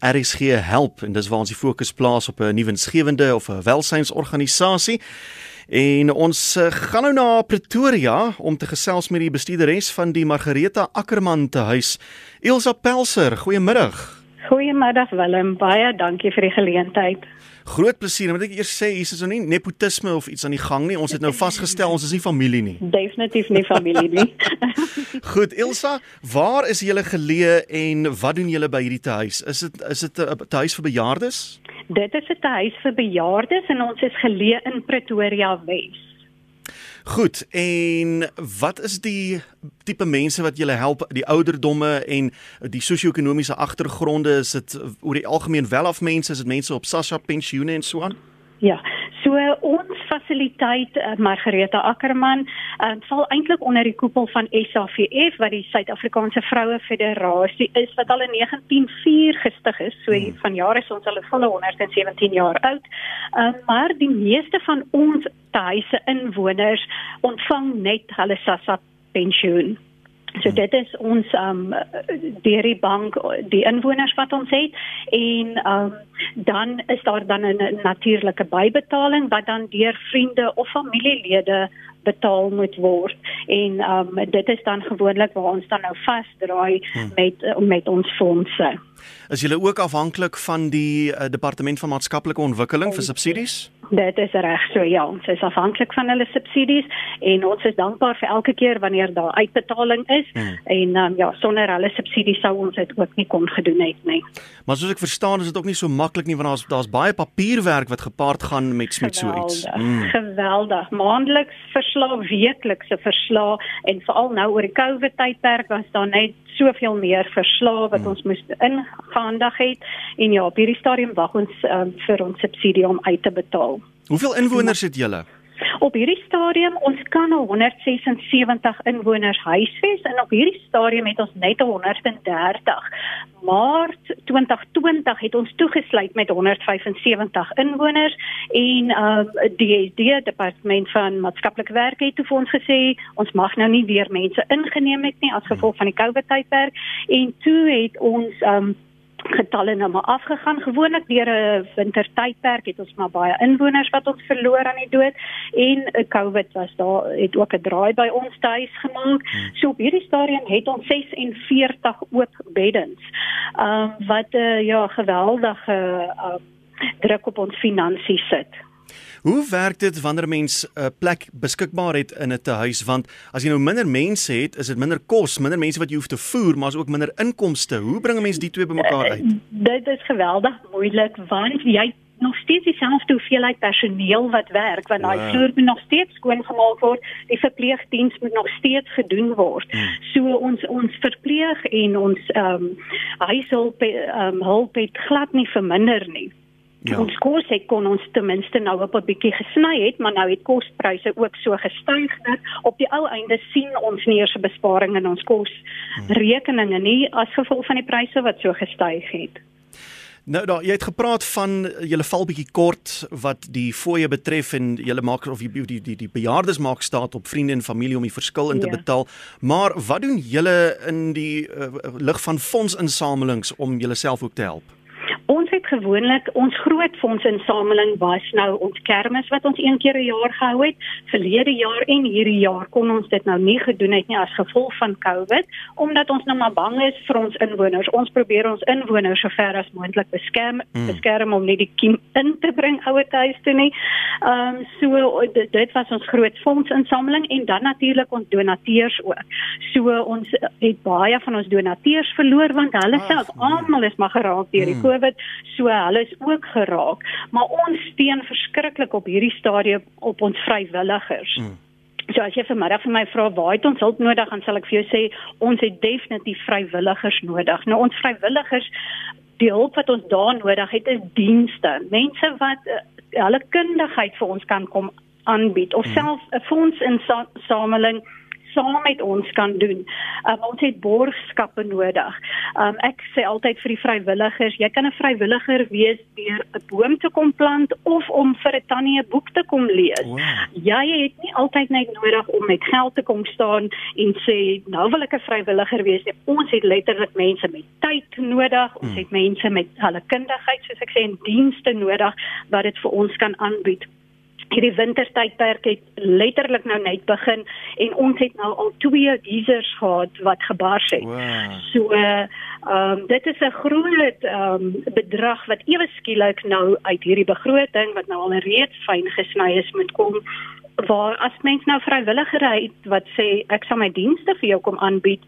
RSG help en dis waar ons die fokus plaas op 'n nuwensgewende of 'n welsynsorganisasie. En ons uh, gaan nou na Pretoria om te gesels met die bestuurderes van die Margareta Ackerman te huis. Elsa Pelser, goeiemiddag. Goeiemiddag Willem, baie dankie vir die geleentheid. Groot plesier. Moet ek eers sê hier is nou nie nepotisme of iets aan die gang nie. Ons het nou vasgestel ons is nie familie nie. Definitief nie familie nie. Goed, Elsa, waar is julle geleë en wat doen julle by hierdie huis? Is dit is dit 'n huis vir bejaardes? Dit is 'n huis vir bejaardes en ons is geleë in Pretoria Wes. Goed, en wat is die tipe mense wat julle help, die ouderdomme en die sosio-ekonomiese agtergronde? Is dit oor die algemeen welaf mense, is dit mense op SASSA pensioene en so aan? Ja, so ons fasiliteit uh, Margareta Ackerman uh, val eintlik onder die koepel van SAVF wat die Suid-Afrikaanse Vroue Federasie is wat al in 1904 gestig is. So hmm. van jare is ons al volle 117 jaar oud. Uh, maar die meeste van ons huise inwoners ontvang net hulle SASSA pensioen. So dit is ons um deur die bank die inwoners wat ons het en um dan is daar dan 'n natuurlike bybetaling wat dan deur vriende of familielede betaal moet word en um dit is dan gewoonlik waar ons dan nou vasdraai hmm. met met ons fondse. Is julle ook afhanklik van die uh, departement van maatskaplike ontwikkeling vir subsidies? Dit is reg so ja, ons is afhanklik van hulle subsidies en ons is dankbaar vir elke keer wanneer daar uitbetaling is hmm. en um, ja, sonder hulle subsidies sou ons dit ook nie kon gedoen het nie. Maar soos ek verstaan is dit ook nie so maklik nie want daar's daar's baie papierwerk wat gepaard gaan met met so iets. Hmm. Geweldig. Maandeliks verslae, weeklikse verslae en veral nou oor die COVID tydperk was daar net soveel meer verslae wat hmm. ons moes ingehandig het en ja, op hierdie stadium wag ons um, vir ons subsidie om uit te betaal. Hoeveel inwoners het julle? Op hierdie stadium ons kan 176 inwoners huisves en op hierdie stadium het ons net 130. Maart 2020 het ons toegesluit met 175 inwoners en uh die die departement van maatskaplike werk het vir ons gesê ons mag nou nie weer mense ingeneem het nie as gevolg van die COVID tydperk en toe het ons um getalle nou maar afgegaan. Gewoonlik deur 'n wintertydperk het ons maar baie inwoners wat ons verloor aan die dood en 'n COVID was daar het ook 'n draai by ons huis gemaak. Hmm. So op hierdie stadium het ons 46 oop beddens. Ehm um, wat 'n uh, ja geweldige uh, druk op ons finansies sit. Hoe werk dit wanneer mens 'n uh, plek beskikbaar het in 'n huis want as jy nou minder mense het, is dit minder kos, minder mense wat jy hoef te voer, maar is ook minder inkomste. Hoe bring 'n mens die twee bymekaar uit? Uh, dit is geweldig moeilik want jy nog steeds dieselfde hoeveelheid personeel wat werk want daai wow. vloer moet nog steeds skoon gemaak word die verpleegdiens moet nog steeds gedoen word hmm. so ons ons verpleeg en ons ehm um, huishulp ehm um, hulp het glad nie verminder nie Ja. Ons kos het kon ons ten minste nou op 'n bietjie gesny het, maar nou het kospryse ook so gestyg dat op die ou einde sien ons nie eers 'n besparing in ons kosrekeninge nie as gevolg van die pryse wat so gestyg het. Nou daar jy het gepraat van julle val bietjie kort wat die fooie betref en julle maak of die die die, die bejaardes maak staat op vriende en familie om die verskil in te ja. betaal. Maar wat doen julle in die uh, lig van fondsinsamelings om julleself ook te help? Gewoonlik ons groot fondsinsameling was nou ons kermis wat ons een keer 'n jaar gehou het. Verlede jaar en hierdie jaar kon ons dit nou nie gedoen het nie as gevolg van COVID omdat ons nou maar bang is vir ons inwoners. Ons probeer ons inwoners sover as moontlik beskerm, mm. beskerm om nie die kiem in te bring ouer huis toe nie. Ehm um, so dit, dit was ons groot fondsinsameling en dan natuurlik ons donateurs ook. So ons het baie van ons donateurs verloor want hulle self almal is maar geraak deur die mm. COVID so hulle is ook geraak, maar ons steun verskriklik op hierdie stadium op ons vrywilligers. Mm. So as jy vanmiddag vir my vra waar het ons hulp nodig, dan sal ek vir jou sê ons het definitief vrywilligers nodig. Nou ons vrywilligers die hulp wat ons daar nodig het is dienste. Mense wat uh, hulle kundigheid vir ons kan kom aanbied of mm. selfs 'n fonds in sameling saam met ons kan doen. Um, ons het borgskappe nodig. Um, ek sê altyd vir die vrywilligers, jy kan 'n vrywilliger wees deur 'n boom te kom plant of om vir 'n tannie 'n boek te kom lees. Wow. Jy het nie altyd net nodig om met geld te kom staan en sê nou wil ek 'n vrywilliger wees. Ons het letterlik mense met tyd nodig. Ons hmm. het mense met hulle kundigheid, soos ek sê, en dienste nodig wat dit vir ons kan aanbied hierdie wintertydperk het letterlik nou net begin en ons het nou al twee geysers gehad wat gebars het. Wow. So ehm um, dit is 'n groot ehm um, bedrag wat ewe skielik nou uit hierdie begroting wat nou al reeds fyn gesny is moet kom waar as mens nou vrywilligery wat sê ek sal my dienste vir jou kom aanbied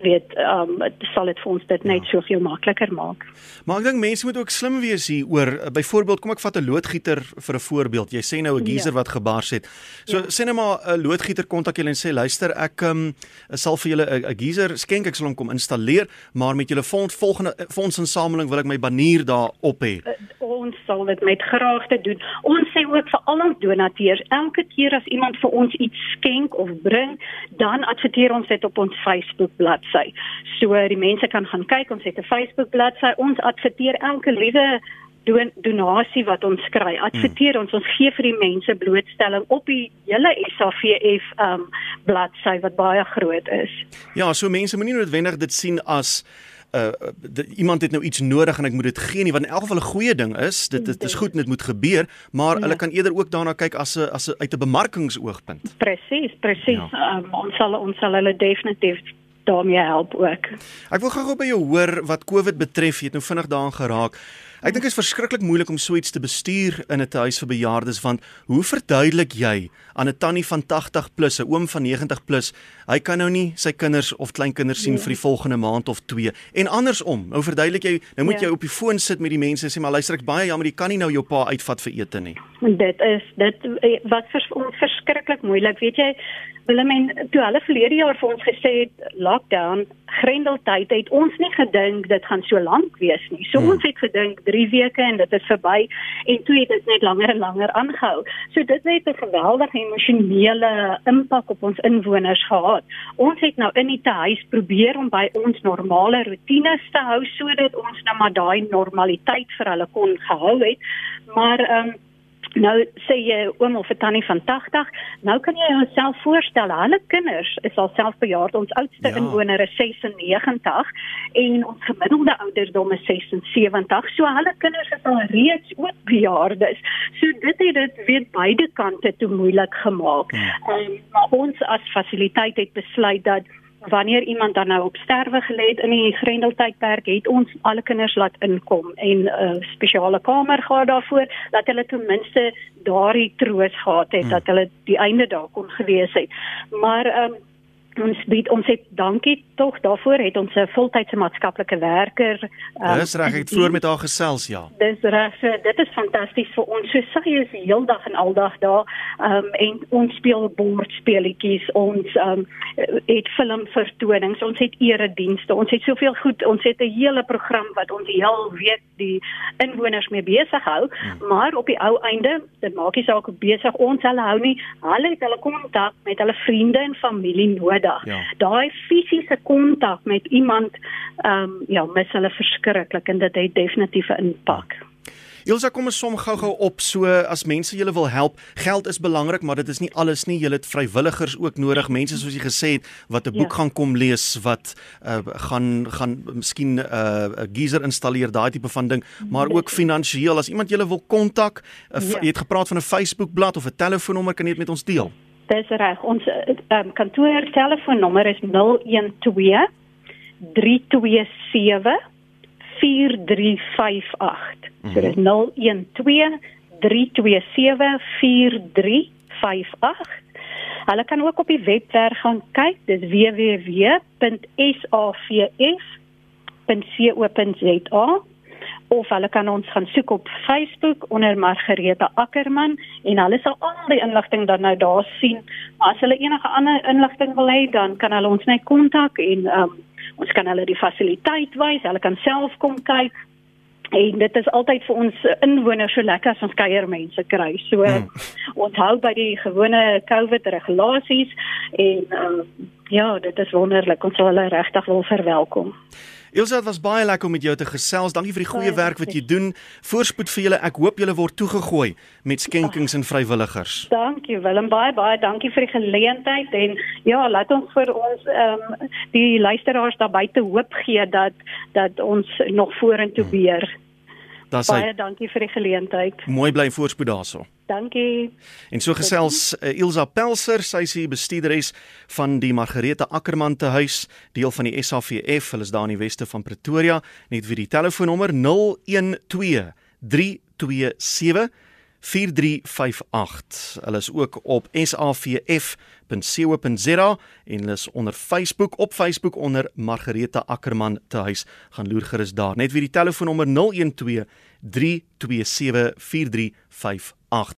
weet ehm um, sal dit vir ons dit net ja. soveel makliker maak. Maar ek dink mense moet ook slim wees hier oor uh, byvoorbeeld kom ek vat 'n loodgieter vir 'n voorbeeld. Jy sê nou 'n geyser ja. wat gebars het. So ja. sê net maar 'n loodgieter kontak julle en sê luister ek ehm um, sal vir julle 'n geyser skenk ek sal hom kom installeer, maar met julle fonds volgende fondsinsameling wil ek my banier daar op hê. Uh, ons sal dit met graagte doen. Ons sê ook vir al ons donateurs, elke keer as iemand vir ons iets skenk of bring, dan adverteer ons dit op ons Facebook bladsy. So die mense kan gaan kyk, ons het 'n Facebook bladsy. Ons adverteer elke liewe doen donasie wat ons kry. Adverteer hmm. ons, ons gee vir die mense blootstelling op die hele SAVF um bladsy wat baie groot is. Ja, so mense moenie noodwendig dit sien as uh de, iemand het nou iets nodig en ek moet dit gee nie want in elk geval 'n goeie ding is dit dit is goed en dit moet gebeur maar ja. hulle kan eerder ook daarna kyk as 'n as 'n uit 'n bemarkingsoogpunt. Presies, presies. Ja. Um, ons sal ons sal hulle definitief daarmee help ook. Ek wil gou-gou by jou hoor wat COVID betref, jy het nou vinnig daaraan geraak. Ek dink dit is verskriklik moeilik om so iets te bestuur in 'n huis vir bejaardes want hoe verduidelik jy aan 'n tannie van 80 plus, 'n oom van 90 plus, hy kan nou nie sy kinders of kleinkinders sien nee. vir die volgende maand of 2 en andersom. Nou verduidelik jy, nou moet ja. jy op die foon sit met die mense en sê maar luister ek baie jammer, jy kan nie nou jou pa uitvat vir ete nie. Dit is dit eh, wat vir ons verskriklik moeilik, weet jy, Hulle men toe hulle verlede jaar vir ons gesê het lockdown, grendeltyd het ons nie gedink dit gaan so lank wees nie. So hmm. ons het gedink 3 weke en dit is verby en toe het dit net langer en langer aangehou. So dit het 'n geweldige emosionele impak op ons inwoners gehad. Ons het nou in die huis probeer om by ons normale rotines te hou sodat ons nou maar daai normaliteit vir hulle kon gehou het. Maar ehm um, Nou sê jy oom of tannie van 80, nou kan jy jouself voorstel, hulle kinders is alself bejaard. Ons oudste ja. inwoner is 96 en ons gemiddelde ouderdom is 76. So hulle kinders is al reeds ook bejaardes. So dit het dit weer beide kante te moeilik gemaak. Ja. Um, maar ons as fasiliteit het besluit dat wanneer iemand dan nou op sterwe gelê het in die grendeltydperk het ons alle kinders laat inkom en 'n uh, spesiale kamer gehad daarvoor dat hulle ten minste daardie troos gehad het hmm. dat hulle die einde daar kon gewees het maar um, ons bied ons het dankie tog daarvoor het ons 'n voltydse maatskaplike werker. Um, dis reg, ek het vroeër met haar gesels, ja. Dis reg, so, dit is fantasties vir ons. So sy is heeldag en aldag daar. Ehm um, en ons speel bordspeletjies, ons ehm um, het filmvertonings, ons het eredienste. Ons het soveel goed. Ons het 'n hele program wat ons die hele week die inwoners mee besig hou, hmm. maar op die ou einde, dit maak nie saak hoe besig ons hulle hou nie. Hulle het hulle kontak met hulle vriende en familie nodig dag. Ja. Daai fisiese kontak met iemand ehm um, ja, mis hulle verskriklik en dit het definitief 'n impak. Ilse kom ons som gou-gou op so as mense julle wil help. Geld is belangrik, maar dit is nie alles nie. Julle het vrywilligers ook nodig. Mense soos jy gesê het wat 'n boek ja. gaan kom lees, wat uh, gaan gaan miskien 'n uh, geyser installeer, daai tipe van ding, maar ook finansiëel. As iemand julle wil kontak, uh, ja. jy het gepraat van 'n Facebook-blad of 'n telefoonnommer, kan jy dit met ons deel? Dis reg. Ons um, kantoor telefoonnommer is 012 327 4358. So dis 012 327 4358. Hulle kan ook op die webwerf gaan kyk. Dis www.savf.co.za of hulle kan ons gaan soek op Facebook onder Margareta Ackerman en hulle sal al die inligting dan nou daar sien. Maar as hulle enige ander inligting wil hê, dan kan hulle ons net kontak en um, ons kan hulle die fasiliteit wys. Hulle kan self kom kyk. En dit is altyd vir ons inwoners so lekker as ons kuiermense kry. So hmm. ons hou by die gewone COVID regulasies en uh, ja, dit is wonderlik. Ons sal hulle regtig wil verwelkom. Ilse, dit was baie lekker om met jou te gesels. Dankie vir die goeie werk wat jy doen. Voorspoed vir julle. Ek hoop julle word toegegooi met skenkings en vrywilligers. Dankie Willem, baie baie dankie vir die geleentheid en ja, laat ons vir ons ehm um, die luisteraars daar buite hoop gee dat dat ons nog vorentoe beer. Hmm. Baie dankie vir die geleentheid. Mooi bly voorspoed daarso. Dankie. En so gesels uh, Ilse Pelser, sy is die bestuurderes van die Margarete Ackermann te huis, deel van die SAVF. Hulle is daar in die weste van Pretoria. Net vir die telefoonnommer 012 327 4358. Hulle is ook op savf.co.za en hulle is onder Facebook op Facebook onder Margareta Ackermann te huis. Gaan loer gerus daar. Net weer die telefoonnommer 012 327 4358.